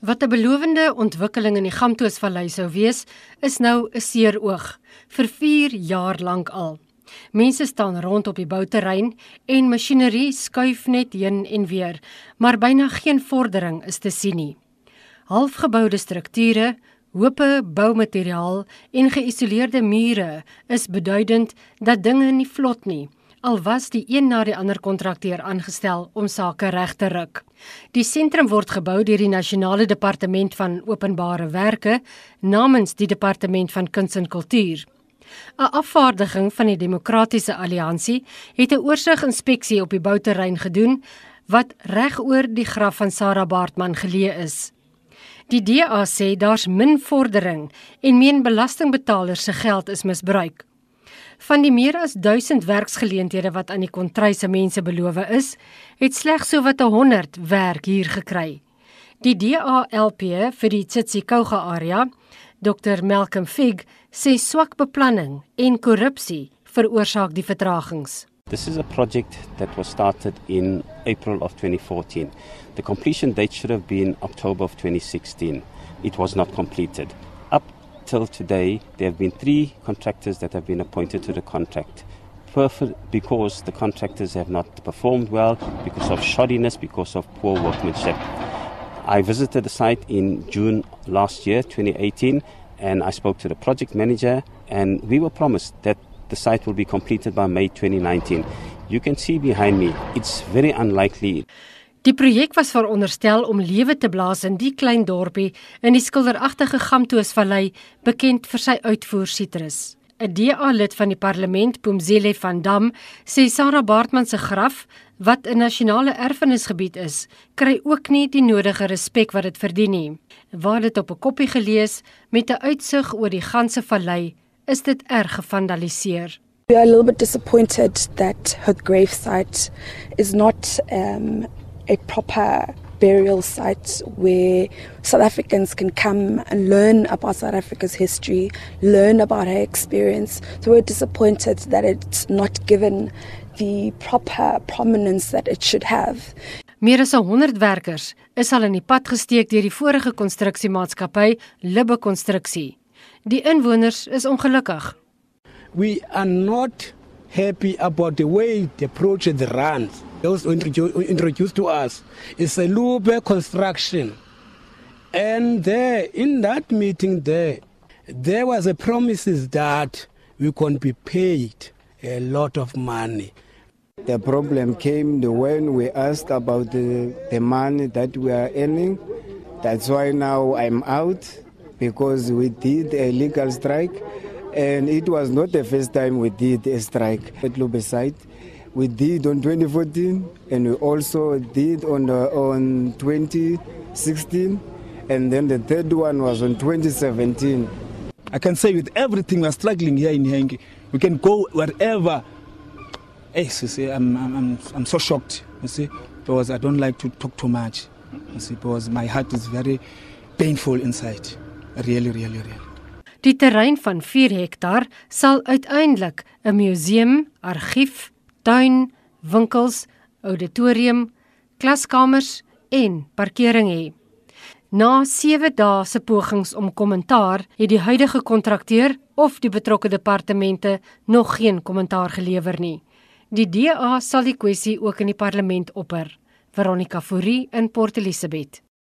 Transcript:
Wat 'n belowende ontwikkeling in die Gamtoosvallei sou wees, is nou 'n seer oog vir 4 jaar lank al. Mense staan rond op die bouterrein en masjinerie skuif net heen en weer, maar byna geen vordering is te sien nie. Halfgeboude strukture, hope boumateriaal en geïsoleerde mure is beduidend dat dinge nie vlot nie al was die een na die ander kontrakteur aangestel om sake reg te ruk. Die sentrum word gebou deur die Nasionale Departement van Openbare Werke namens die Departement van Kuns en Kultuur. 'n Afvaardiging van die Demokratiese Alliansie het 'n oorsiginspeksie op die bouterrein gedoen wat reg oor die graf van Sarah Baartman geleë is. Die DA sê daar's min vordering en meen belastingbetalers se geld is misbruik. Van die meer as 1000 werksgeleenthede wat aan die kontryse mense beloof is, het slegs so wat 100 werk hier gekry. Die DALP vir die Tsitsikhouga area, Dr Malcolm Fig, sê swak beplanning en korrupsie veroorsaak die vertragings. This is a project that was started in April of 2014. The completion date should have been October of 2016. It was not completed. Till today, there have been three contractors that have been appointed to the contract. because the contractors have not performed well, because of shoddiness, because of poor workmanship. I visited the site in June last year, 2018, and I spoke to the project manager, and we were promised that the site will be completed by May 2019. You can see behind me, it's very unlikely. Die projek was veronderstel om lewe te blaas in die klein dorpie in die skilderagtige Gamtoosvallei, bekend vir sy uitvoer sitrus. 'n DA-lid van die parlement, Pumzile van Dam, sê Sarah Baartman se graf, wat 'n nasionale erfenisgebied is, kry ook nie die nodige respek wat dit verdien nie. Waar dit op 'n koppie gelees met 'n uitsig oor die ganse vallei, is dit erg gevandaliseer. We are a little bit disappointed that her gravesite is not um a proper burial site where South Africans can come and learn about South Africa's history, learn about her experience. So we're disappointed that it's not given the proper prominence that it should have. Meer as 100 werkers is al in die pad gesteek deur die vorige konstruksiemaatskappy Libbe Konstruksie. Die inwoners is ongelukkig. We are not happy about the way the project runs. Those introduced to us is a Lube construction. And there, in that meeting there, there was a promises that we can be paid a lot of money. The problem came when we asked about the, the money that we are earning. That's why now I'm out because we did a legal strike and it was not the first time we did a strike at Lube site. We did on 2014 and we also did on the, on 2016 and then the third one was on 2017. I can say with everything we're struggling here in Hengi, we can go wherever. Hey, you see, I'm, I'm, I'm so shocked, you see, because I don't like to talk too much, you see, because my heart is very painful inside, really, really, really. Die terrein van 4 hektaar sal uiteindelik 'n museum, argief, tuin, winkels, auditorium, klaskamers en parkering hê. Na 7 dae se pogings om kommentaar, het die huidige kontrakteur of die betrokke departemente nog geen kommentaar gelewer nie. Die DA sal die kwessie ook in die parlement opper. Veronica Fourie in Port Elizabeth.